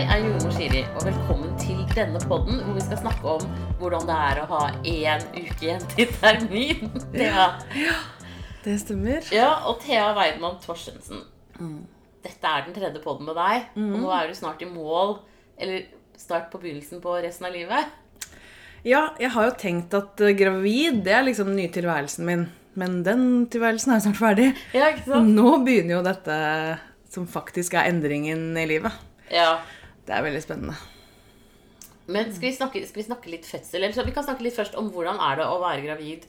Jeg er jordmor Siri, og velkommen til denne podden hvor vi skal snakke om hvordan det er å ha én uke igjen til termin. Thea. Det stemmer. Ja, og Thea Weidmann Torstensen. Dette er den tredje podden med deg, og nå er du snart i mål, eller snart på begynnelsen på resten av livet. Ja, jeg har jo tenkt at eh, gravid, det er liksom den nye tilværelsen min. Men den tilværelsen er snart ferdig. Ja, ikke sant? Nå begynner jo dette som faktisk er endringen i livet. Ja. Det er veldig spennende. Men skal vi, snakke, skal vi snakke litt fødsel? Eller så vi kan snakke litt først om hvordan er det å være gravid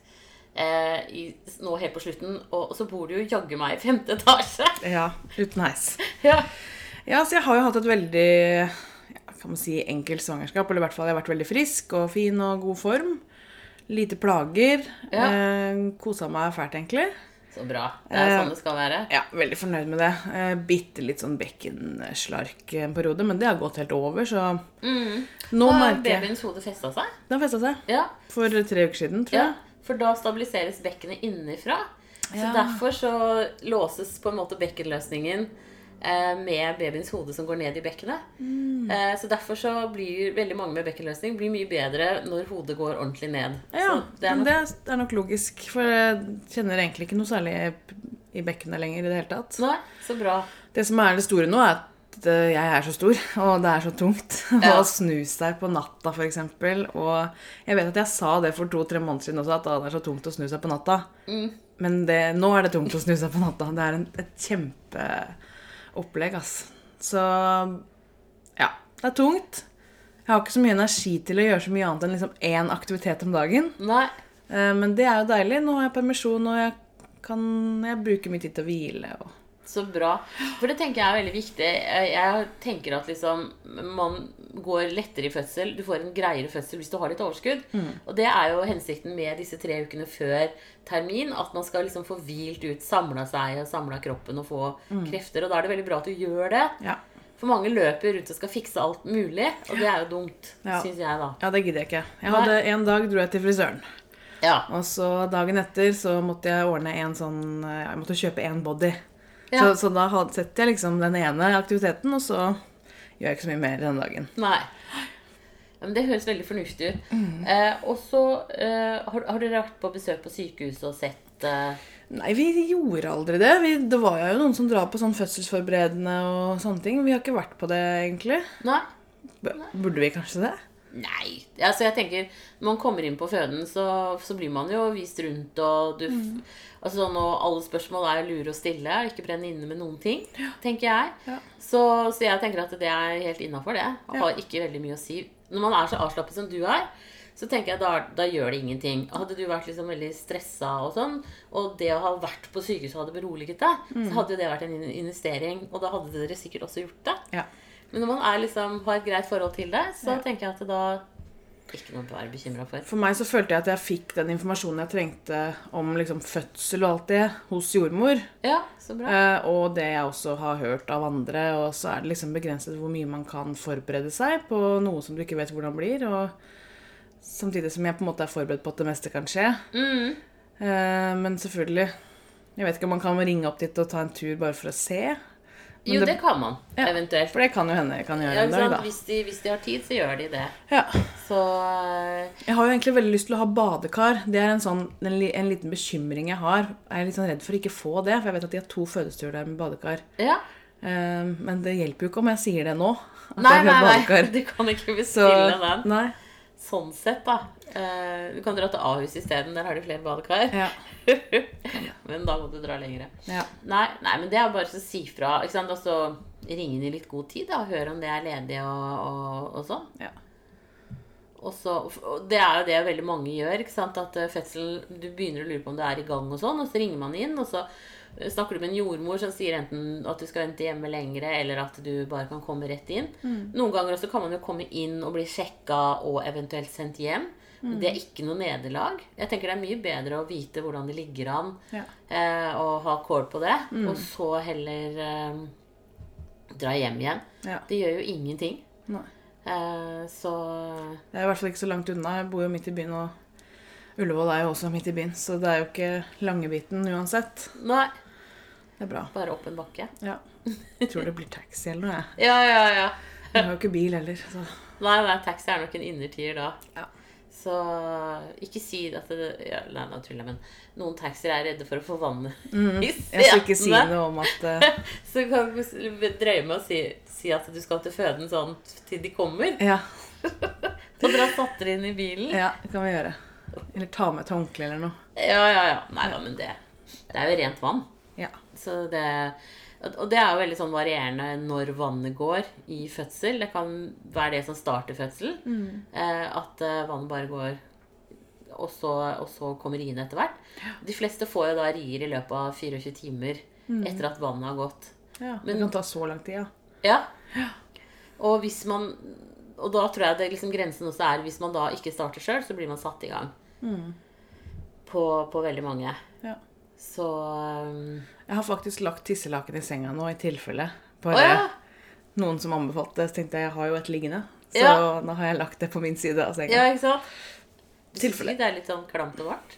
eh, i, nå helt på slutten. Og, og så bor du jo jaggu meg i femte etasje. Ja, uten heis. Ja. Ja, så jeg har jo hatt et veldig kan man si, enkelt svangerskap. Eller i hvert fall jeg har vært veldig frisk og fin og god form. Lite plager. Ja. Eh, Kosa meg fælt, egentlig. Så bra. Det er sånn det skal være. Ja, veldig fornøyd med det. Eh, bitte litt sånn bekkenslark en periode, men det har gått helt over, så Nå Har merker babyens hode festa seg? Det har festa seg. Ja. For tre uker siden, tror ja. jeg. For da stabiliseres bekkenet innenfra. Så Ja. derfor så låses på en måte bekkenløsningen eh, med babyens hode som går ned i bekkenet. Mm. Eh, så derfor så blir veldig mange med bekkenløsning blir mye bedre når hodet går ordentlig ned. Ja, det er nok, det er, nok logisk, for jeg kjenner egentlig ikke noe særlig i bekkenet lenger i det hele tatt. Nei, så bra. Det som er det store nå, er at eh, jeg er så stor, og det er så tungt Ja. å snu seg på natta, f.eks. Og jeg vet at jeg sa det for to-tre måneder siden også, at det er så tungt å snu seg på natta. Mm. Men det, nå er det tungt å snu seg på natta. Det er en, et kjempeopplegg, ass. Så ja, det er tungt. Jeg har ikke så mye energi til å gjøre så mye annet enn liksom én aktivitet om dagen. Nei. Eh, Men det er jo deilig. Nå har jeg permisjon, og jeg kan jeg bruker mye tid til å hvile. Og... Så bra. For det tenker jeg er veldig viktig. Jeg tenker at liksom man går lettere i fødsel. Du får en greiere fødsel hvis du har litt overskudd. Og det er jo hensikten med disse tre ukene før termin. At man skal liksom få hvilt ut, samla seg og samla kroppen og få krefter. Og da er det veldig bra at du gjør det. Ja. For mange løper rundt og skal fikse alt mulig, og det er jo dumt, Ja. syns jeg, da. ja, det gidder jeg ikke. Jeg hadde En dag dro jeg til frisøren. Ja. Og så dagen etter så måtte jeg ordne en sånn eh, Jeg måtte kjøpe en body. Ja. Så, så da setter jeg liksom den ene aktiviteten, og så gjør jeg ikke så mye mer den dagen. Nei. Ja, Men det høres veldig fornuftig ut. Mm. Eh, og så eh, har, har dere vært på besøk på sykehuset og sett eh, Nei, vi gjorde aldri det. Vi, det var jo noen som drar på sånn fødselsforberedende og sånne ting. Vi har ikke vært på det, egentlig. Nei. B- Burde vi kanskje det? Nei. Altså jeg tenker, Når man kommer inn på føden, så, så blir man jo vist rundt, og du altså sånn, og Alle spørsmål er lure og stille. Ikke brenne inne med noen ting, tenker jeg. Ja. Så, så jeg tenker at det er helt innafor, det. Har ikke veldig mye å si. Når man er så avslappet som du er, så tenker jeg da, da gjør det ingenting. Hadde du vært liksom veldig stressa og sånn, og det å ha vært på sykehuset hadde beroliget deg, så hadde jo det vært en investering, og da hadde dere sikkert også gjort det. Ja. Men når man er liksom, har et greit forhold til det, så Ja. tenker jeg at det da ikke noe å være bekymra for. For meg så følte jeg at jeg fikk den informasjonen jeg trengte om liksom fødsel og alt det hos jordmor. Ja, så bra. Eh, og det jeg også har hørt av andre. Og så er det liksom begrenset hvor mye man kan forberede seg på noe som du ikke vet hvordan blir. Og samtidig som jeg på en måte er forberedt på at det meste kan skje. Mm. Eh, men selvfølgelig Jeg vet ikke om man kan ringe opp dit og ta en tur bare for å se. Men Jo, det, det- kan man Ja. eventuelt. For det kan jo hende kan gjøre Ja, en dag, da. Hvis, de, hvis de har tid, så gjør de det. Ja. Så eh, Jeg har jo egentlig veldig lyst til å ha badekar. Det er en, sånn, en, en liten bekymring jeg har. Jeg er litt sånn redd for å ikke få det, for jeg vet at de har to fødestuer der med badekar. ja. Eh, men det hjelper jo ikke om jeg sier det nå. At Nei, jeg nei, nei. Du kan ikke Så, bestille den. nei. Sånn sett, da. Eh, du kan dra til Ahus isteden. Der har de flere badekar. Ja. men da må du dra lengre. ja. Nei, nei, men det er bare å si fra. Ikke sant? Altså, ringe inn i litt god tid da, og høre om det er ledig og, og, og sånn. Ja. Og så, og det er jo det veldig mange gjør. At fødselen Du begynner å lure på om det er i gang, og sånn, og så ringer man inn. Og så eh, snakker du med en jordmor som sier enten at du skal vente hjemme lengre, eller at du bare kan komme rett inn. Noen ganger også kan man jo komme inn og bli sjekka og eventuelt sendt hjem. Det er ikke noe nederlag. Jeg tenker Det er mye bedre å vite hvordan det ligger an, Ja. eh, og ha kål på det, og så heller eh, dra hjem igjen. Ja. Det gjør jo ingenting. Nei. Eh, så Det er i hvert fall ikke så langt unna. Jeg bor jo midt i byen, og Ullevål er jo også midt i byen, så det er jo ikke langebiten uansett. Nei, Det er bra. bare opp en bakke. Ja. Jeg tror det blir taxi eller noe, jeg. Ja, ja, ja. Jeg har jo ikke bil heller, så Nei, nei, taxi er nok en innertier da. Ja. Så ikke si at det ja, Nei, nå tuller jeg, men noen taxier er redde for å få vannet i setene. Jeg skal ikke si noe om at uh... Så kan du drøye med å si, si at du skal til føden sånn til de kommer. Ja, Og dere har satt dere inn i bilen. ja, det kan vi gjøre. Eller ta med et håndkle eller noe. Ja, ja, ja. Nei da, men det, det er jo rent vann. Ja. Så det, og det er jo veldig sånn varierende når vannet går i fødsel. Det kan være det som starter fødselen. Eh, at eh, vannet bare går, og så, og så kommer riene etter hvert. De fleste får jo da rier i løpet av 24 timer etter at vannet har gått. ja. Men- det kan ta så lang tid, ja. Ja. Og hvis man Og da tror jeg det liksom grensen også er hvis man da ikke starter sjøl, så blir man satt i gang. På, på veldig mange. ja. Så um, Jeg har faktisk lagt tisselaken i senga nå, i tilfelle. Bare oh, ja! noen som anbefalte. Så tenkte jeg jeg har jo et liggende. Så Ja. nå har jeg lagt det på min side av senga. Ja, ikke sant? Tilfelle. Det er litt sånn klamt og varmt.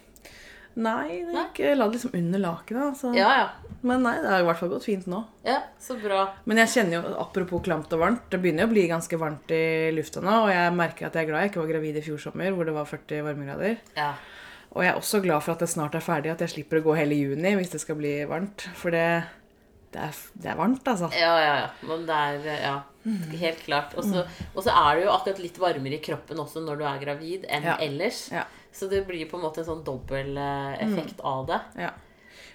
Nei, jeg la det liksom under lakenet. Ja, ja. Men nei, det har i hvert fall gått fint nå. Ja, så bra. Men jeg kjenner jo, apropos klamt og varmt, det begynner jo å bli ganske varmt i lufta nå. Og jeg merker at jeg er glad jeg ikke var gravid i fjor sommer, hvor det var 40 varmegrader. Ja. Og jeg er også glad for at det snart er ferdig, at jeg slipper å gå hele juni hvis det skal bli varmt. For det, det, er, det er varmt, altså. Ja, ja, ja. Men det er Ja, helt klart. Og så er det jo akkurat litt varmere i kroppen også når du er gravid, enn Ja. ellers. Ja. Så det blir på en måte en sånn dobbel effekt effekt av det. ja.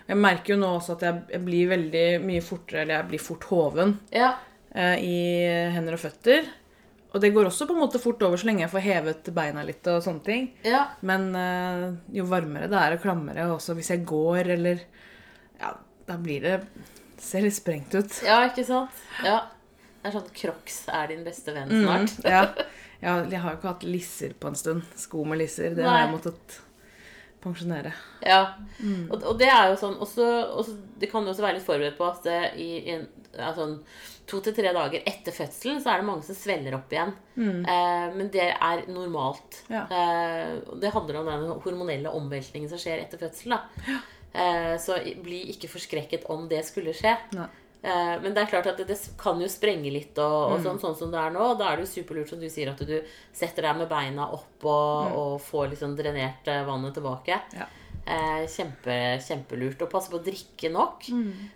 Jeg merker jo nå også at jeg, blir veldig mye fortere, eller jeg blir fort hoven Ja. eh, i hender og føtter. Og det går også på en måte fort over så lenge jeg får hevet beina litt og sånne ting. Ja. Men eh, jo varmere det er og klammere, også hvis jeg går eller Ja, da blir det Ser litt sprengt ut. ja, ikke sant? Ja. Det er sånn Crocs er din beste venn snart. Mm, ja. ja. Jeg har jo ikke hatt lisser på en stund. Sko med lisser. Det har jeg måttet pensjonere. Ja. Mm. Og, og det er jo sånn også, også, Det kan du også være litt forberedt på at det, i, i en, ja, sånn, to til tre dager etter fødselen så er det mange som svelger opp igjen. Eh, men det er normalt. Mm. Ja. Eh, det handler om den hormonelle omveltningen som skjer etter fødselen. Da. Eh, så bli ikke forskrekket om det skulle skje. Nei. Eh, men det er klart at det, det kan jo sprenge litt, og, Mm. og sånn, sånn som det er nå. Da er det jo superlurt som du sier, at du setter deg med beina opp og, og får liksom drenert eh, vannet tilbake. Mm. Ja. Eh, kjempe, kjempelurt. Og passe på å drikke nok.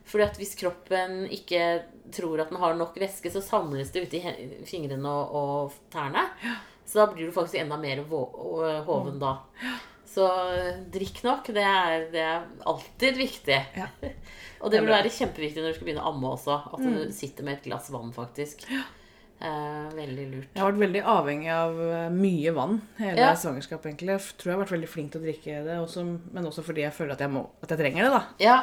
Fordi at hvis kroppen ikke tror at den har nok væske, så samles det ute i fingrene og, og tærne. Så da blir du faktisk enda mer hoven da. Så drikk nok. Det er, det er alltid viktig. Ja. Og det vil være kjempeviktig når du skal begynne å amme også. At du sitter med et glass vann, faktisk. Eh, veldig lurt. Jeg har vært veldig avhengig av eh, mye vann hele Ja. svangerskapet. egentlig. Jeg tror jeg har vært veldig flink til å drikke det, også, men også fordi jeg føler at jeg, må, at jeg trenger det. da. Ja.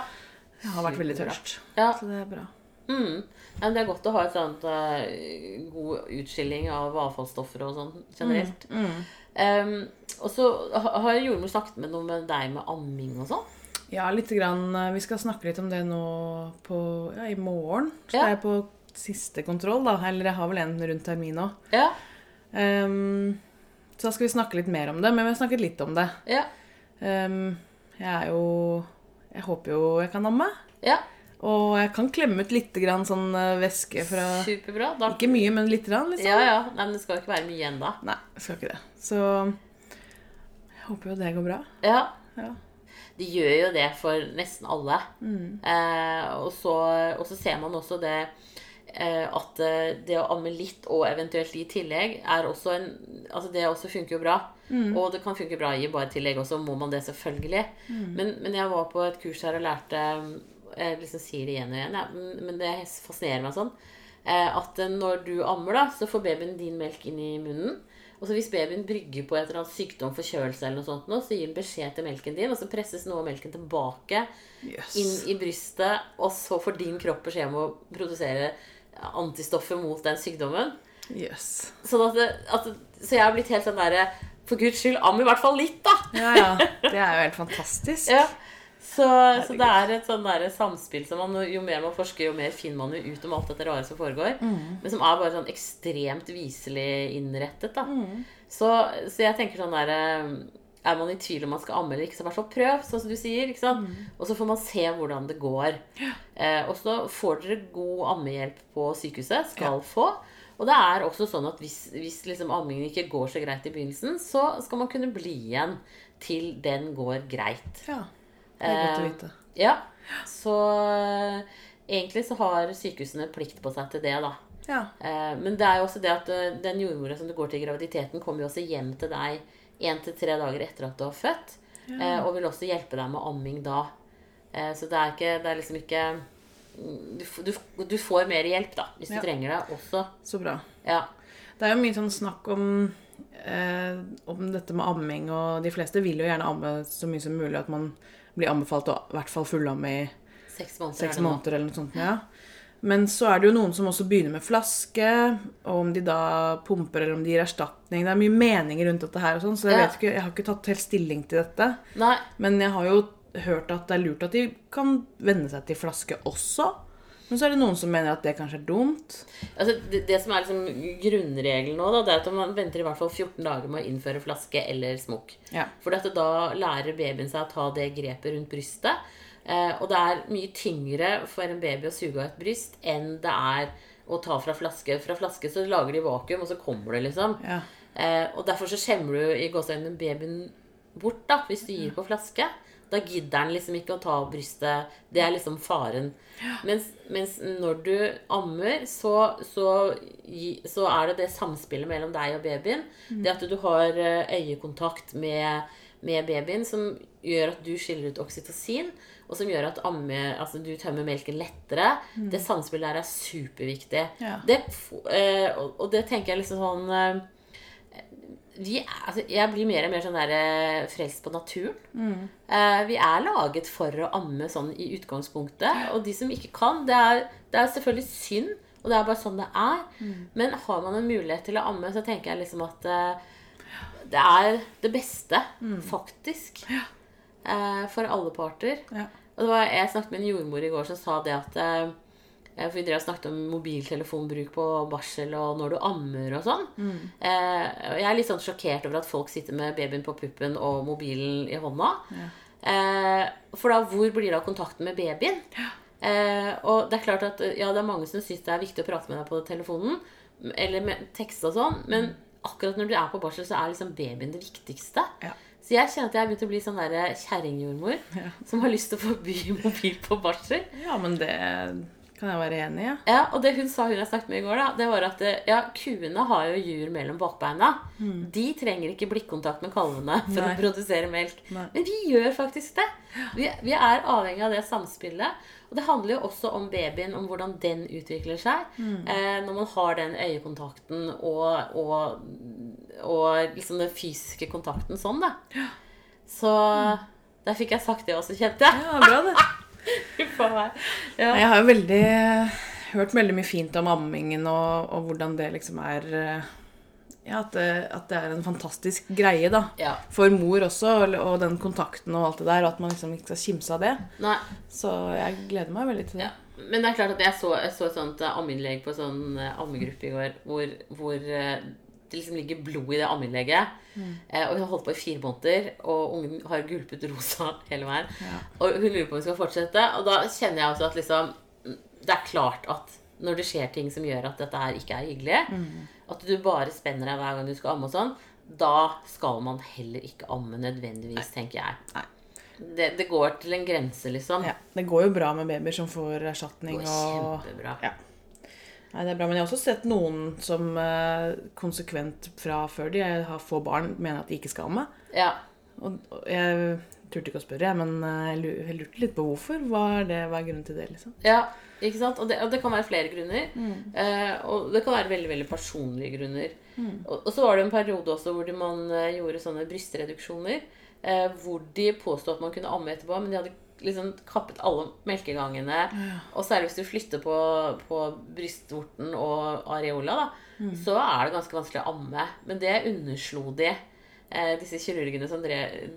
Jeg har vært veldig tørst. ja. Så det er bra. Mm. Ja, men det er godt å ha et sånt uh, god utskilling av avfallsstoffer og sånn generelt. Mm. Um, og så har jordmor snakket med noe med deg med amming og sånn. Ja, lite grann. eh, Vi skal snakke litt om det nå på, ja, i morgen. Så Ja. er jeg på siste kontroll, da. Eller jeg har vel en rundt termin òg. Ja. så da skal vi snakke litt mer om det. Men vi har snakket litt om det. Ja. Um, jeg er jo Jeg håper jo jeg kan amme. ja. Og jeg kan klemme ut litt grann sånn eh, væske fra Superbra. Da, Ikke mye, men litt. Grann, liksom. ja, ja. Nei, men det skal ikke være mye igjen da. Nei, det skal ikke det. Så jeg håper jo det går bra. Ja. Ja. De gjør jo det for nesten alle. Mm. Eh, og, så, og så ser man også det eh, at eh, det å amme litt og eventuelt i tillegg er også en Altså det også funker jo bra. Mm. Og det kan funke bra i bare tillegg også, må man det selvfølgelig. Mm. Men, men jeg var på et kurs her og lærte Jeg liksom sier det igjen og igjen, ja, men- det fascinerer meg sånn. Eh, at eh, når du ammer, da, så får babyen din melk inn i munnen. Og så hvis babyen brygger på et eller annet sykdom, forkjølelse eller noe sånt, nå, så gir den beskjed til melken din, og så presses noe av melken tilbake Yes. inn i brystet, og så får din kropp beskjed om å produsere antistoffer mot den sykdommen. Yes. Sånn at, det, at Så jeg har blitt helt sånn derre For guds skyld, am i hvert fall litt, da! Ja, ja. Det er jo helt fantastisk. Ja. Så, så det er et sånn der samspill som man, jo mer man forsker, jo mer finner man jo ut om alt dette rare som foregår. Men som er bare sånn ekstremt viselig innrettet. da. Så, så jeg tenker sånn der Er man i tvil om man skal amme eller ikke, så hvert fall prøv, sånn som du sier. ikke sant? Og så får man se hvordan det går. Eh, og så får dere god ammehjelp på sykehuset. Skal få. Og det er også sånn at hvis, hvis liksom ammingen ikke går så greit i begynnelsen, så skal man kunne bli igjen til den går greit. Ja. Det er godt å Eh, vite. Ja, så eh, egentlig så har sykehusene plikt på seg til det, da. Ja. Eh, Men det er jo også det at den jordmora som du går til i graviditeten, kommer jo også hjem til deg én til tre dager etter at du har født. eh, Og vil også hjelpe deg med amming da. Eh, Så det er ikke Det er liksom ikke Du, du, du får mer hjelp, da, hvis Ja. du trenger det også. Så bra. Ja. Det er jo mye sånn snakk om, eh, om dette med amming, og de fleste vil jo gjerne amme så mye som mulig, at man blir anbefalt å i hvert fall fulle om i Seks måneder seks er måneder eller noe sånt. Ja. Men så er det jo noen som også begynner med flaske, og om de da pumper eller om de gir erstatning. Det er mye meninger rundt dette her og sånn, så jeg, vet ikke, jeg har ikke tatt helt stilling til dette. Nei. Men jeg har jo hørt at det er lurt at de kan venne seg til flaske også. Men så er det noen som mener at det kanskje er dumt. Altså, det, det som er liksom grunnregelen nå, da, det er at man venter i hvert fall 14 dager med å innføre flaske eller smokk. Ja. For da lærer babyen seg å ta det grepet rundt brystet. Eh, og det er mye tyngre for en baby å suge av et bryst enn det er å ta fra flaske. Fra flaske så lager de vakuum, og så kommer det, liksom. Ja. Eh, og derfor så skjemmer du i gåseøynene babyen bort da, hvis du gir på flaske. Da gidder den liksom ikke å ta av brystet. Det er liksom faren. Mens, mens når du ammer, så, så, så er det det samspillet mellom deg og babyen. Det at du har eh, øyekontakt med, med babyen som gjør at du skiller ut oksytocin, og som gjør at amme, altså du tømmer melken lettere. Det samspillet der er superviktig. Ja. Det, eh, og, og det tenker jeg liksom sånn vi er, altså, jeg blir mer og mer sånn der eh, frelst på naturen. Eh, vi er laget for å amme sånn i utgangspunktet. Og de som ikke kan, det er, det er selvfølgelig synd. Og det er bare sånn det er. Men har man en mulighet til å amme, så tenker jeg liksom at eh, det er det beste, faktisk. Eh, for alle parter. Ja. Og det var, jeg snakket med en jordmor i går som sa det at eh, For vi drev og snakket om mobiltelefonbruk på barsel og når du ammer og sånn. Mm. jeg er litt sånn sjokkert over at folk sitter med babyen på puppen og mobilen i hånda. Ja. for da, hvor blir det av kontakten med babyen? Eh, og det er klart at ja, det er mange som syns det er viktig å prate med deg på telefonen. Eller med tekst og sånn. Men akkurat når du er på barsel, så er liksom babyen det viktigste. Ja. Så jeg kjenner at jeg har begynt å bli sånn der ja. som har lyst til å forby mobil på barsel. ja, men det kan jeg være enig. Ja. Ja, Og det hun sa hun har snakket med i går, da, det var at eh, ja, kuene har jo jur mellom bakbeina. De trenger ikke blikkontakt med kalvene for Nei. å produsere melk. Nei. Men vi gjør faktisk det. Vi, vi er avhengig av det samspillet. Og det handler jo også om babyen, om hvordan den utvikler seg. Eh, når man har den øyekontakten og, og, og liksom den fysiske kontakten sånn, da. Så der fikk jeg sagt det også, kjente jeg. Ja, bra det. Ja. Jeg har jo veldig hørt veldig mye fint om ammingen og, og hvordan det liksom er eh, Ja, at det, at det er en fantastisk greie, da. ja. For mor også, og, og den kontakten og alt det der, og at man liksom ikke skal kimse av det. Nei. Så jeg gleder meg veldig til det. Ja. Men det er klart at jeg så, så et sånt eh, ammeinnlegg på sånn eh, ammegruppe i går hvor, hvor eh, det liksom ligger blod i det ammeinnlegget. Eh, og hun har holdt på i fire måneder, og ungen har gulpet rosa hele veien. Og hun lurer på om hun skal fortsette. Og da kjenner jeg også at liksom mm, Det er klart at når det skjer ting som gjør at dette her ikke er hyggelig, at du bare spenner deg hver gang du skal amme og sånn, da skal man heller ikke amme nødvendigvis, tenker jeg. Nei. Det, det går til en grense, liksom. Ja, Det går jo bra med babyer som får Det går kjempebra. og... Ja. Nei, det er bra, Men jeg har også sett noen som eh, konsekvent fra før de har få barn, mener at de ikke skal amme. Ja. Og, og jeg turte ikke å spørre, men eh, jeg lurte litt på hvorfor. Hva er, det, hva er grunnen til det? liksom? Ja, ikke sant? Og det, og det kan være flere grunner. Eh, og det kan være veldig veldig personlige grunner. Og, og så var det en periode også hvor man eh, gjorde sånne brystreduksjoner. Eh, hvor de påstod at man kunne amme etterpå, men de hadde liksom kappet alle melkegangene. Og særlig hvis du flytter på, på brystvorten og areola, da, så er det ganske vanskelig å amme. Men det underslo de, eh, disse kirurgene som drev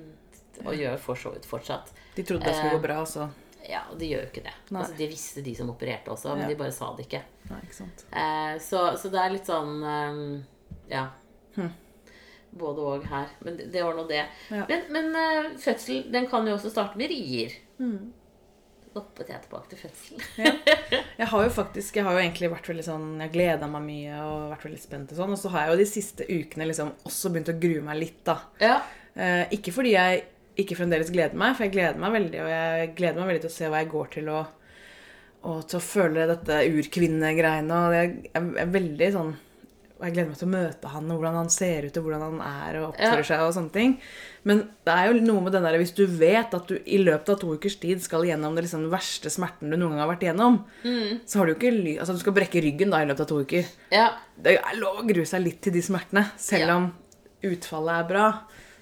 og gjør for så vidt fortsatt. De trodde det skulle gå bra, så Ja, og de gjør jo ikke det. Altså, de visste de som opererte også, men Ja. de bare sa det ikke. Nei, ikke. Eh, så, så det er litt sånn eh, Ja. Både og her. Men det, det var nå det. Ja. Men, men eh, fødsel den kan jo også starte med rier. Hoppet jeg tilbake til fødsel. Jeg har jo faktisk, jeg har jo egentlig vært veldig sånn Jeg gleda meg mye og vært veldig spent og sånn. Og så har jeg jo de siste ukene liksom også begynt å grue meg litt, da. Ja. Eh, ikke fordi jeg ikke fremdeles gleder meg, for jeg gleder meg veldig. Og jeg gleder meg veldig til å se hva jeg går til og Og til å føle dette urkvinnegreiene. Og jeg er, er veldig sånn Og jeg gleder meg til å møte han, og hvordan han ser ut, og hvordan han er og oppfører Ja. seg og sånne ting. Men det er jo noe med den der hvis du vet at du i løpet av to ukers tid skal gjennom den liksom, den verste smerten du noen gang har vært igjennom, så har du ikke ly... Altså, du skal brekke ryggen da i løpet av to uker. ja. Det er lov å grue seg litt til de smertene, selv Ja. om utfallet er bra.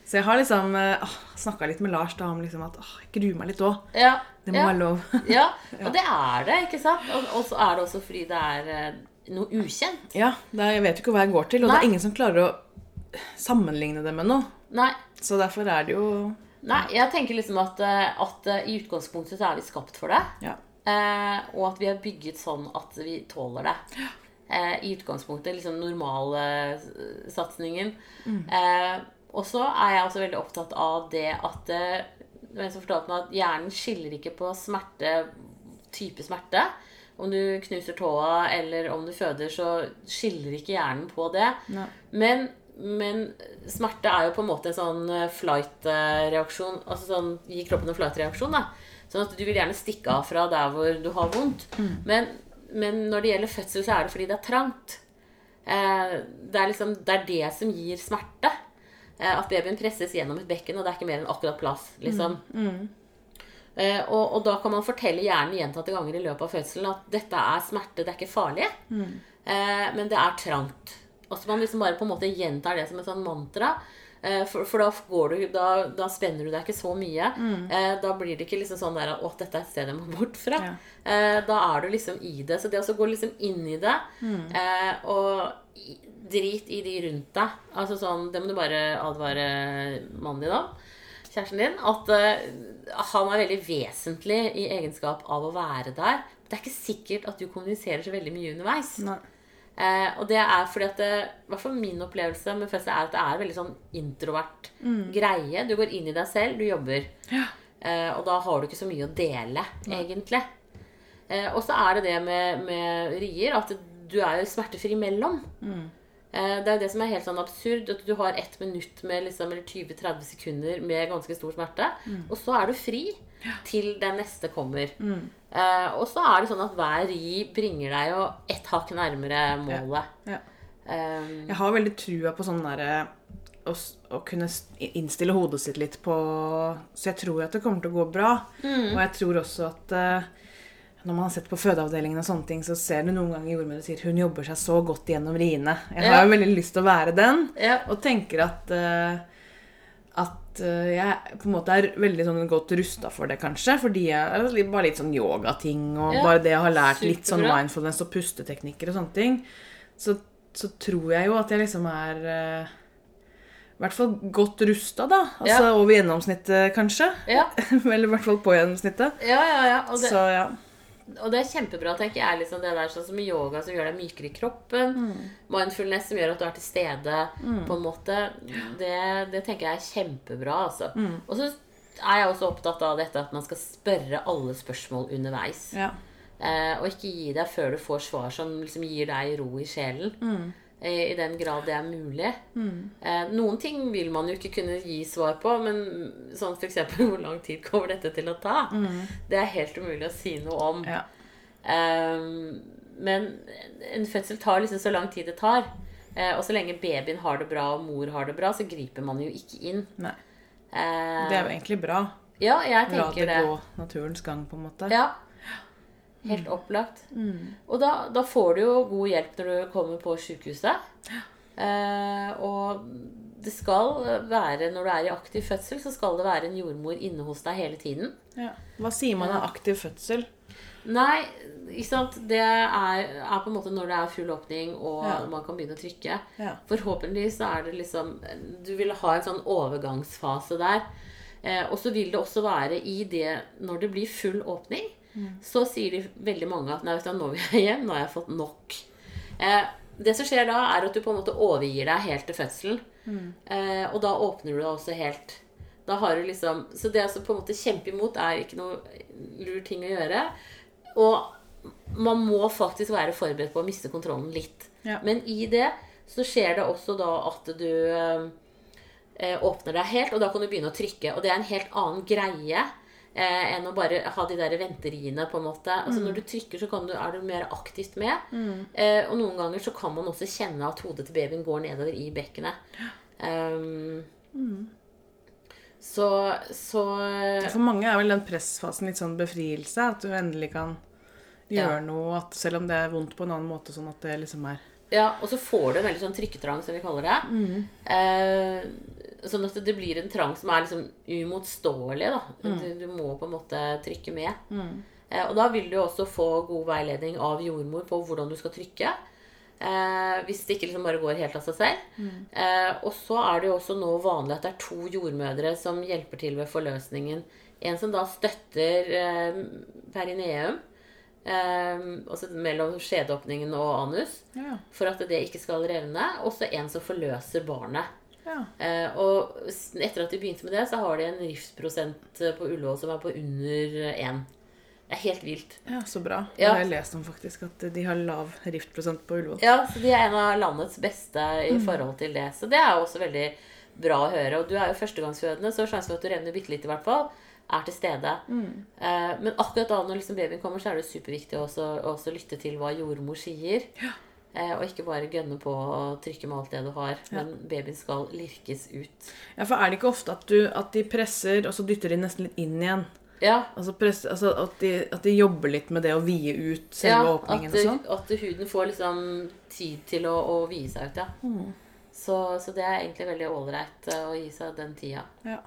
Så jeg har liksom uh, snakka litt med Lars da om liksom at åh, jeg gruer meg litt òg. ja. Det må ja. være lov. Ja, og det er det, ikke sant? Og, og så er det også fordi det er eh, noe ukjent. ja, det er, Jeg vet jo ikke hva jeg går til, og det er ingen som klarer å sammenligne det med noe. Nei. Så derfor er det jo Nei, jeg tenker liksom at, eh, at eh, i utgangspunktet så er vi skapt for det. Ja. Eh, og at vi er bygget sånn at vi tåler det. Eh, I utgangspunktet liksom normalsatsingen. Eh, og så er jeg også veldig opptatt av det at eh, det var en som fortalte meg at hjernen skiller ikke på smerte, type smerte. Om du knuser tåa eller om du føder, så skiller ikke hjernen på det. Men, men smerte er jo på en måte en sånn eh, flight-reaksjon. Altså sånn gi kroppen en flight-reaksjon. da. Sånn at du vil gjerne stikke av fra der hvor du har vondt. Men, men når det gjelder fødsel, så er det fordi det er trangt. Eh, det, er liksom, det er det som gir smerte. Eh, at babyen presses gjennom et bekken, og det er ikke mer enn akkurat plass. liksom. Eh, og, og da kan man fortelle hjernen gjentatte ganger i løpet av fødselen at dette er smerte, det er ikke farlig, eh, men det er trangt. Og så man liksom bare på en måte gjentar det som et sånn mantra. Eh, for, for da, går du, da, da spenner du deg ikke så mye. Eh, da blir det ikke liksom sånn der at «Å, dette er et sted jeg må bort fra. Ja. Eh, da er du liksom i det. Så det å gå liksom inn i det eh, og drit i de rundt deg Altså sånn, Det må du bare advare mannen din om. Kjæresten din. At uh, han er veldig vesentlig i egenskap av å være der. Det er ikke sikkert at du kommuniserer så veldig mye underveis. Nei. Eh, og det er fordi at det, i hvert fall min opplevelse med fødsel er at det er veldig sånn introvert greie. Du går inn i deg selv, du jobber. Eh, og da har du ikke så mye å dele, egentlig. Eh, og så er det det med, med rier at du er jo smertefri imellom. Eh, det er jo det som er helt sånn absurd. At du har ett minutt med liksom, eller 20-30 sekunder med ganske stor smerte. Og så er du fri til den neste kommer. Eh, og så er det sånn at hver ri bringer deg jo ett hakk nærmere målet. Ja. Eh, Jeg har veldig trua på sånn derre å, å kunne innstille hodet sitt litt på Så jeg tror at det kommer til å gå bra. Og jeg tror også at eh, når man har sett på fødeavdelingen, og sånne ting, så ser du noen ganger jordmødre sier hun jobber seg så godt gjennom riene. Jeg har Ja. jo veldig lyst til å være den, ja. og tenker at uh, at uh, jeg på en måte er veldig sånn godt rusta for det, kanskje. Fordi jeg bare litt sånn yogating, og Ja, bare det jeg har lært litt sånn mindfulness og pusteteknikker og sånne ting, så, så tror jeg jo at jeg liksom er uh, i hvert fall godt rusta, da. Altså over gjennomsnittet, kanskje. Ja, Eller i hvert fall på gjennomsnittet. ja, ja. ja. Og, det, Så ja. Og det er kjempebra, tenker jeg. Liksom det der sånn som yoga som gjør deg mykere i kroppen. Mindfulness som gjør at du er til stede, på en måte. Det, det tenker jeg er kjempebra, altså. Og så er jeg også opptatt av dette at man skal spørre alle spørsmål underveis. ja. Eh, og ikke gi deg før du får svar som liksom gir deg ro i sjelen. Eh, I den grad det er mulig. Eh, noen ting vil man jo ikke kunne gi svar på, men sånn f.eks. hvor lang tid kommer dette til å ta? Det er helt umulig å si noe om. ja. Eh, men en fødsel tar liksom så lang tid det tar. Eh, og så lenge babyen har det bra og mor har det bra, så griper man jo ikke inn. Nei. Eh, Det er jo egentlig bra. ja, jeg La tenker det det. gå naturens gang, på en måte. Ja. Helt opplagt. Og da, da får du jo god hjelp når du kommer på sykehuset. Eh, og det skal være, når du er i aktiv fødsel, så skal det være en jordmor inne hos deg hele tiden. Ja. Hva sier man av aktiv fødsel? Nei, ikke sant. Det er, er på en måte når det er full åpning og Ja. man kan begynne å trykke. Ja. Forhåpentligvis så er det liksom Du vil ha en sånn overgangsfase der. Eh, og så vil det også være i det Når det blir full åpning, så sier de veldig mange at Nei, vet du, nå vil jeg hjem. Nå har jeg fått nok. Eh, det som skjer da, er at du på en måte overgir deg helt til fødselen. Eh, og da åpner du deg også helt. Da har du liksom Så det å på en måte kjempe imot er ikke noe lur ting å gjøre. Og man må faktisk være forberedt på å miste kontrollen litt. Ja. Men i det så skjer det også da at du eh, åpner deg helt, og da kan du begynne å trykke. Og det er en helt annen greie eh, enn å bare ha de der venteriene, på en måte. Altså Når du trykker, så du, er du mer aktivt med. Eh, og noen ganger så kan man også kjenne at hodet til babyen går nedover i bekkenet. Um, Så, så For mange er vel den pressfasen litt sånn befrielse. At du endelig kan gjøre Ja. noe, at selv om det er vondt på en annen måte, sånn at det liksom er Ja, og så får du en veldig sånn trykketrang, som vi kaller det. Eh, sånn at det blir en trang som er liksom umotståelig. Mm. Du, du må på en måte trykke med. Eh, og da vil du også få god veiledning av jordmor på hvordan du skal trykke. Eh, hvis det ikke liksom bare går helt av seg selv. Eh, og så er det jo også nå vanlig at det er to jordmødre som hjelper til ved forløsningen. En som da støtter eh, perineum, eh, altså mellom skjedeåpningen og anus Ja. for at det ikke skal revne. Og så en som forløser barnet. Ja. Eh, og etter at de begynte med det, så har de en riftprosent på Ullevål som er på under én. Det er helt vilt. ja, så bra. Det Ja. har jeg lest om, faktisk. At de har lav riftprosent på Ullevål. Ja, så de er en av landets beste i forhold til det. Så det er jo også veldig bra å høre. Og du er jo førstegangsfødende, så sjansen for at du revner bitte litt i hvert fall, er til stede. Eh, men akkurat da når liksom babyen kommer, så er det superviktig også, også lytte til hva jordmor sier. Eh, og ikke bare gønne på å trykke med alt det du har. Men babyen skal lirkes ut. Ja, for er det ikke ofte at, du, at de presser, og så dytter de nesten litt inn igjen? Ja, Altså, press, altså at, de, at de jobber litt med det å vie ut selve ja åpningen og sånn? at huden får liksom tid til å, å vie seg ut, ja. Mm. Så, så det er egentlig veldig ålreit eh, å gi seg den tida. Ja.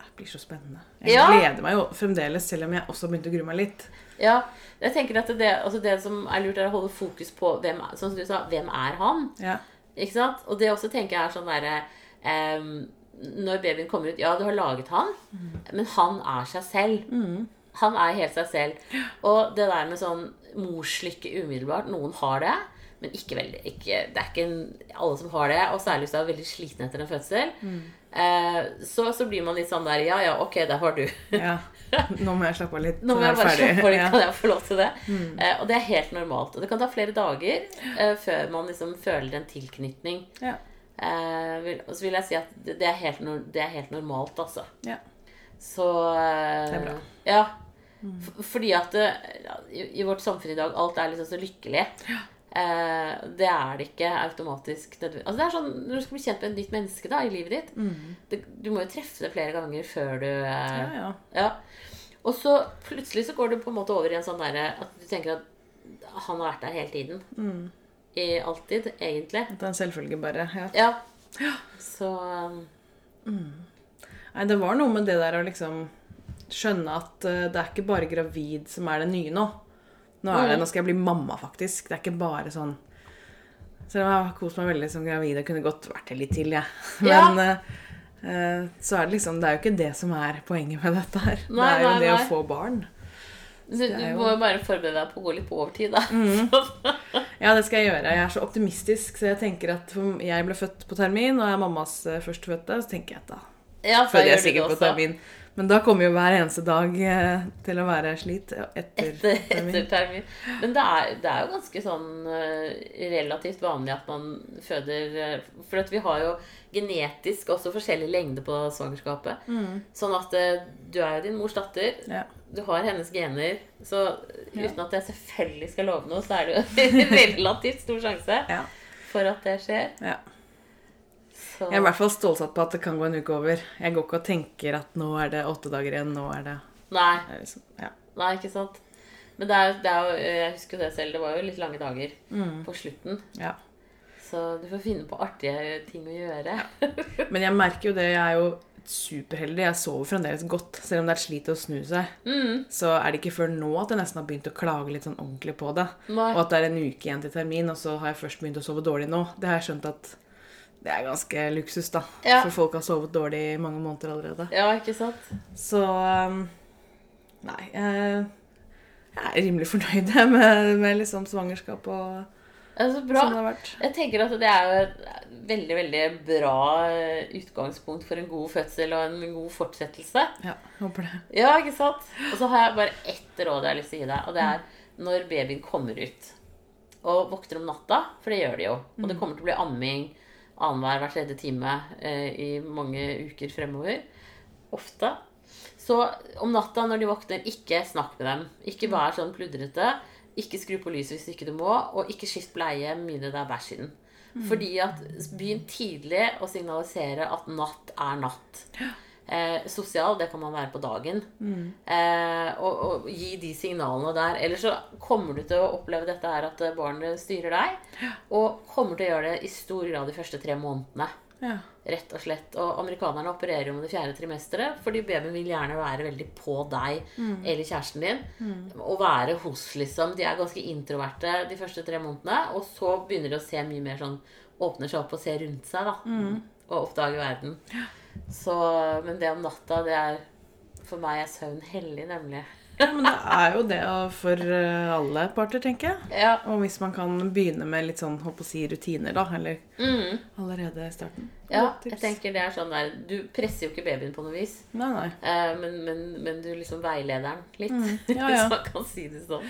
Det blir så spennende. Jeg Ja. gleder meg jo fremdeles, selv om jeg også begynte å grue meg litt. Ja, jeg tenker at det, altså det som er lurt, er å holde fokus på hvem, sånn som du sa, hvem er han? Ja. Ikke sant? Og det også tenker jeg er sånn derre em, Når babyen kommer ut Ja, du har laget han, men han er seg selv. Han er helt seg selv. Og det der med sånn morslykke umiddelbart Noen har det, men ikke veldig ikke, Det er ikke alle som har det, og særlig hvis du er veldig sliten etter en fødsel. Eh, så, så blir man litt sånn der Ja, ja, ok, der har du. ja. Nå må jeg slappe av litt. Nå må jeg bare slappe av litt, kan jeg få lov til det? Eh, og det er helt normalt. Og det kan ta flere dager eh, før man liksom føler en tilknytning. Ja. Eh, vil, og så vil jeg si at det, er helt, det er helt normalt, altså. Ja. Så eh, Det er bra. Ja. Mm. fordi at ja, i, i vårt samfunn i dag alt er liksom så lykkelig. Eh, det er det ikke automatisk. Altså det er sånn Når du skal bli kjent med et nytt menneske da i livet ditt det, Du må jo treffe det flere ganger før du eh, Ja, ja. ja. Og så plutselig så går det på en måte over i en sånn derre at du tenker at han har vært der hele tiden. Mm. I alltid, egentlig. Det er en selvfølge, bare. Ja. Ja. Så um, Nei, det var noe med det der å liksom skjønne at eh, det er ikke bare gravid som er det nye nå. Nå, er det, nå skal jeg bli mamma, faktisk. Det er ikke bare sånn Selv om jeg har kost meg veldig som gravid og kunne godt vært det litt til, jeg. Ja. Men ja. Uh, så er det liksom Det er jo ikke det som er poenget med dette her. Nei, det er jo nei, det nei. å få barn. du, du jo- må jo bare forberede deg på å gå litt på overtid, da. Mm. Ja, det skal jeg gjøre. Jeg er så optimistisk, så jeg tenker at jeg ble født på termin, og jeg er mammas eh, førstefødte, så tenker jeg at da Ja, føder jeg det sikkert på termin. Men da kommer jo hver eneste dag eh, til å være slit etter, Etter, termin. etter termin. Men det er, det er jo ganske sånn eh, relativt vanlig at man føder eh, For vi har jo genetisk også forskjellig lengde på svangerskapet. Mm. Sånn at du er jo din mors datter. Ja. Du har hennes gener. Så uten at jeg selvfølgelig skal love noe, så er det jo relativt stor sjanse Ja. for at det skjer. Ja. Så, Jeg er i hvert fall stålsatt på at det kan gå en uke over. Jeg går ikke og tenker at nå er det åtte dager igjen, nå er det, Nei, det er liksom, ja. nei, ikke sant. Men det er, det er jo, jeg husker jo det selv, det var jo litt lange dager Mm. på slutten. ja. Så du får finne på artige ting å gjøre. Men jeg merker jo det, jeg er jo superheldig. Jeg sover fremdeles godt. Selv om det er et slit å snu seg, Mm, så er det ikke før nå at jeg nesten har begynt å klage litt sånn ordentlig på det. nei. Og at det er en uke igjen til termin, og så har jeg først begynt å sove dårlig nå. Det har jeg skjønt at det er ganske luksus, da. Ja. For folk har sovet dårlig i mange måneder allerede. Ja, ikke sant? Så um, Nei. Jeg, jeg er rimelig fornøyd med, med liksom svangerskap og Altså, bra. som det har vært. Jeg tenker at det er et veldig, veldig bra eh, utgangspunkt for en god fødsel og en god fortsettelse. Ja, håper det. Ja, ikke sant? Og så har jeg bare ett råd jeg har lyst til å gi deg, og det er når babyen kommer ut og våkner om natta, for det gjør de jo, og det kommer til å bli amming annenhver hver tredje time eh, i mange uker fremover, ofte. Så om natta når de våkner, ikke snakk med dem. Ikke vær sånn pludrete. Ikke skru på lyset hvis ikke du må, og ikke skift bleie mye det er bæsj i den. Fordi at Begynn tidlig å signalisere at natt er natt. Eh, sosial, det kan man være på dagen. Eh, og, og gi de signalene der. Ellers så kommer du til å oppleve dette her at barnet styrer deg. Og kommer til å gjøre det i stor grad de første tre månedene. Ja. Rett og slett. Og amerikanerne opererer jo med det fjerde trimesteret, fordi babyen vil gjerne være veldig på deg eller kjæresten din. Og være hos, liksom. De er ganske introverte de første tre månedene. Og så begynner de å se mye mer sånn Åpner seg opp og ser rundt seg, da. Og oppdager verden. Så, men det om natta, det er For meg er søvn hellig, nemlig. ja, men det er jo det for eh, alle parter, tenker jeg. Ja. Og hvis man kan begynne med litt sånn, håper å si, rutiner, da. Eller Mm. allerede i starten. ja. Jeg tenker det er sånn der Du presser jo ikke babyen på noe vis. Nei, nei. Eh, men, men, men du liksom veileder den litt, Mm. Ja, hvis man kan si det sånn.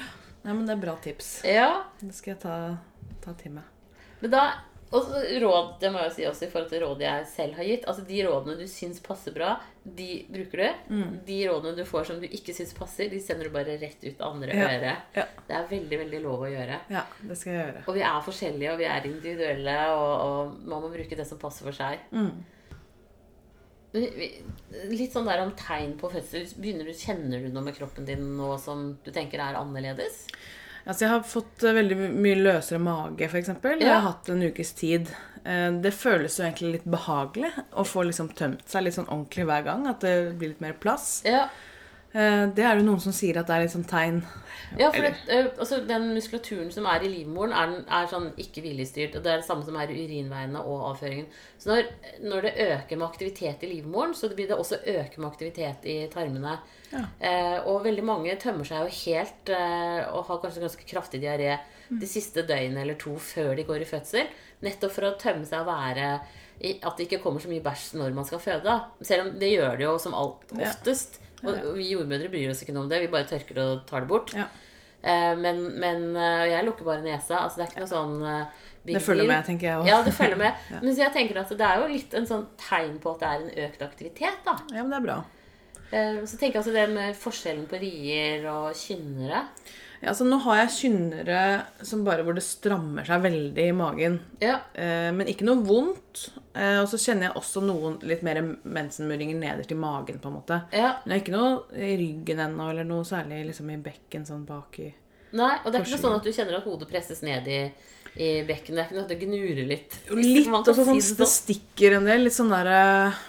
Nei, men det er bra tips. Ja, Det skal jeg ta, ta til meg. men da og så råd, det må jeg jo si også i forhold til rådet jeg selv har gitt. Altså De rådene du syns passer bra, de bruker du. Mm. De rådene du får som du ikke syns passer, de sender du bare rett ut andre Ja, øret. ja. Det er veldig, veldig lov å gjøre. Ja, det skal jeg gjøre. Og vi er forskjellige, og vi er individuelle, og, og man må bruke det som passer for seg. Mm. Litt sånn der om tegn på fødsel. Begynner du, Kjenner du noe med kroppen din nå som du tenker er annerledes? Altså, jeg har fått eh, veldig mye løsere mage, f.eks. Jeg har hatt en ukes tid. Eh, Det føles jo egentlig litt behagelig å få liksom tømt seg litt sånn ordentlig hver gang. At det blir litt mer plass. Ja, Det er jo noen som sier at det er litt sånn tegn. Ja, for det, eh, altså, den muskulaturen som er i livmoren, er, er sånn ikke viljestyrt. Og det er det samme som er i urinveiene og avføringen. Så når, når det øker med aktivitet i livmoren, så blir det også øke med aktivitet i tarmene. Ja. Eh, og veldig mange tømmer seg jo helt eh, og har kanskje ganske kraftig diaré de siste døgnene eller to før de går i fødsel. Nettopp for å tømme seg og være i, At det ikke kommer så mye bæsj når man skal føde. Selv om det gjør det jo som alt oftest. Og og vi jordmødre bryr oss ikke noe om det. Vi bare tørker og tar det bort. Ja. Eh, men, men eh, jeg lukker bare nesa. Altså, det er ikke noe sånn eh, big Det følger deal. med, tenker jeg òg. Ja, det følger med. Men så jeg tenker at det er jo litt en sånn tegn på at det er en økt aktivitet, da. Ja, men det er bra. Så tenker jeg altså det med forskjellen på rier og kynnere. Ja, så nå har jeg kynnere som bare hvor det strammer seg veldig i magen. Ja. Eh, men ikke noe vondt. Eh, og så kjenner jeg også noen litt mer mensenmuringer nederst i magen, på en måte. ja. Men det er ikke noe i ryggen ennå, eller noe særlig liksom i bekken sånn bak i Nei, og det er ikke noe sånn at du kjenner at hodet presses ned i, i bekken. Det er ikke noe at det gnurer litt. Litt og så sånn, si det stikker en del. Litt sånn der uh,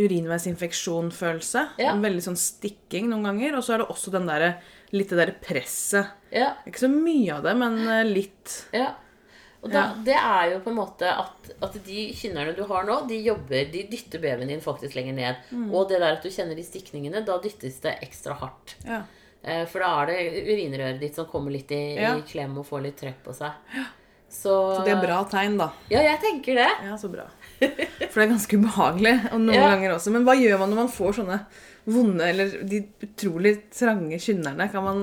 urinveisinfeksjonfølelse. Ja. En veldig sånn stikking noen ganger. Og så er det også den der, litt det derre presset. Ja, Ikke så mye av det, men eh, litt. ja. Og da, Ja. det er jo på en måte at, at de kynnerne du har nå, de jobber, de dytter babyen din faktisk lenger ned. Mm. Og det der at du kjenner de stikningene, da dyttes det ekstra hardt. Ja. Eh, For da er det urinrøret ditt som kommer litt i, Ja. i klem og får litt trøkk på seg. Så, Så det er bra tegn, da. Ja, jeg tenker det. Ja, så bra. For det er ganske ubehagelig. Og noen ganger også. Men hva gjør man når man får sånne vonde eller de utrolig trange kynnerne? Kan man,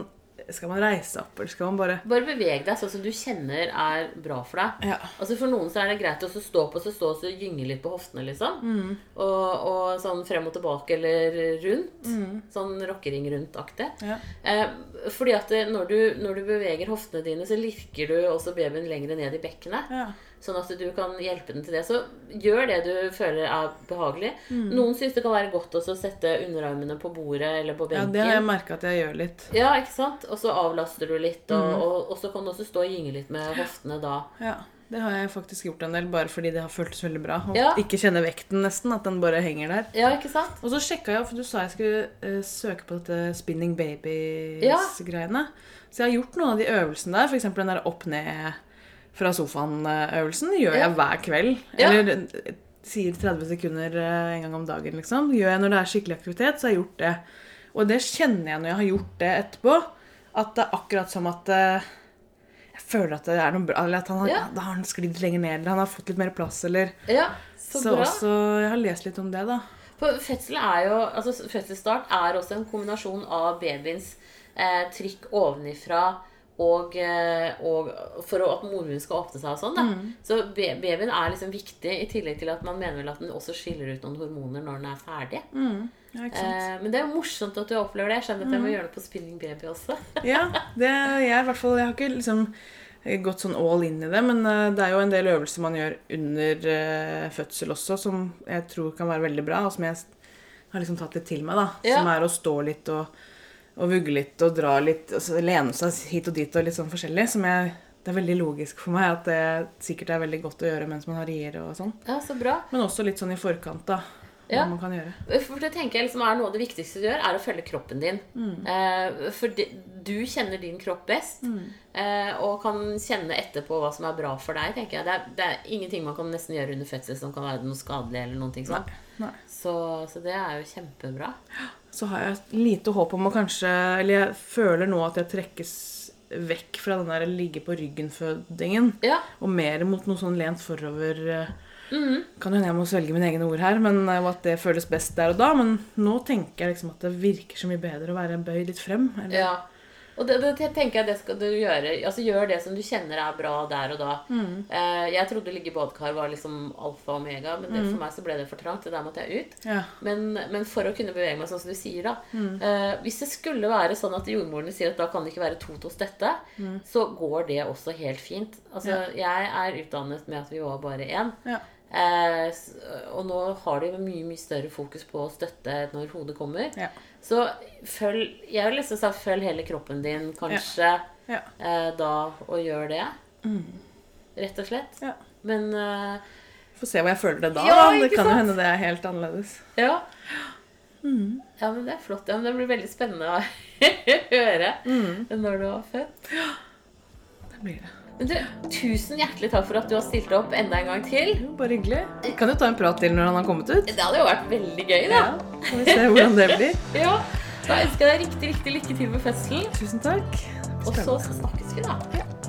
skal man reise opp, eller skal man bare Bare beveg deg sånn som du kjenner er bra for deg. Ja. Altså For noen så er det greit å så stå på så stå og så gynge litt på hoftene, liksom. Mm. Og, og sånn frem og tilbake eller rundt. Sånn rockering rundt-aktig. Mm. Ja. Eh, fordi at det, når, du, når du beveger hoftene dine, så lirker du også babyen lenger ned i bekkenet. ja. Sånn at du kan hjelpe den til det. Så gjør det du føler er behagelig. Mm. Noen syns det kan være godt også å sette underarmene på bordet eller på benken. ja det har jeg merka at jeg gjør litt. Ja, ikke sant? Og så avlaster du litt, og, Mm. og, og så kan du også stå og gynge litt med hoftene da. Ja, det har jeg faktisk gjort en del, bare fordi det har føltes veldig bra. Og Ja. ikke kjenne vekten nesten, at den bare henger der. Ja, ikke sant? Og så sjekka jeg, for du sa jeg skulle uh, søke på dette spinning babies-greiene. Så jeg har gjort noen av de øvelsene der, f.eks. den der opp ned fra sofaen-øvelsen. Gjør jeg hver kveld. Eller sier 30 sekunder eh, en gang om dagen, liksom. Gjør jeg når det er skikkelig aktivitet, så har jeg gjort det. Og det kjenner jeg når jeg har gjort det etterpå, at det er akkurat som at eh, jeg føler at det er noe bra, eller at han har, Ja. da har han sklidd lenger ned, eller han har fått litt mer plass, eller Ja, så, Så, også Jeg har lest litt om det, da. For fødsel er jo, altså Fødselsstart er også en kombinasjon av babyens eh, trykk ovenifra og, eh, og for at mormunnen skal åpne seg og sånn. Mm. Så babyen er liksom viktig, i tillegg til at man mener vel at den også skiller ut noen hormoner når den er ferdig. Ja. Eh, men det er jo morsomt at du opplever det. Jeg skjønner at jeg Mm. må gjøre det på Spinning Baby også. Ja, det, jeg, i hvert fall, jeg har ikke liksom gått sånn all in i det, men eh, det er jo en del øvelser man gjør under uh, fødsel også, som jeg tror kan være veldig bra, og som jeg har liksom tatt litt til meg. da. Ja. Som er å stå litt og, og vugge litt og dra litt, altså lene seg hit og dit og litt sånn forskjellig. som jeg, Det er veldig logisk for meg at det sikkert er veldig godt å gjøre mens man har rier og sånn. Ja, så bra. Men også litt sånn i forkant, da. Hva Ja. man kan gjøre. For det tenker jeg liksom er Noe av det viktigste du gjør, er å følge kroppen din. Eh, for de, du kjenner din kropp best, eh, og kan kjenne etterpå hva som er bra for deg. tenker jeg. Det er, det er ingenting man kan nesten gjøre under fødsel som kan være noe skadelig. eller noen ting sånn. Nei. Så, så det er jo kjempebra. Så har jeg lite håp om å kanskje Eller jeg føler nå at jeg trekkes vekk fra den der ligge på ryggen-fødingen. Ja, Og mer mot noe sånn lent forover. Mm -hmm. Kan hende jeg må svelge mine egne ord her, men eh, og at det føles best der og da. Men nå tenker jeg liksom at det virker så mye bedre å være bøyd litt frem. Eller, ja. Og det, det tenker jeg det skal du gjøre. Altså Gjør det som du kjenner er bra der og da. Eh, jeg trodde ligge i badekar var liksom alfa og omega, men det, for meg så ble det for trangt. Det der måtte jeg ut. Ja. Men, men for å kunne bevege meg sånn som du sier, da eh, Hvis det skulle være sånn at jordmorene sier at da kan det ikke være to til å støtte, så går det også helt fint. Altså, Jeg er utdannet med at vi var bare én. Ja. Eh, og nå har de mye mye større fokus på å støtte når hodet kommer. Ja. Så følg Jeg vil liksom sagt følg hele kroppen din, kanskje, Ja. eh, da, og gjør det. Rett og slett. Ja. Men eh, Får se hva jeg føler det da. Ja, da. Det kan jo hende det er helt annerledes. Ja. Ja, men det er flott. Ja, men det blir veldig spennende å høre når du har født. Det blir det. Men du, tusen hjertelig takk for at du har stilt opp enda en gang til. Jo, Bare hyggelig. Kan jo ta en prat til når han har kommet ut. Det hadde jo vært veldig gøy, da. Ja, Får vi se hvordan det blir. Ja. Da ønsker jeg deg riktig, riktig lykke til med fødselen. Tusen takk. Og så snakkes vi, da. Ja.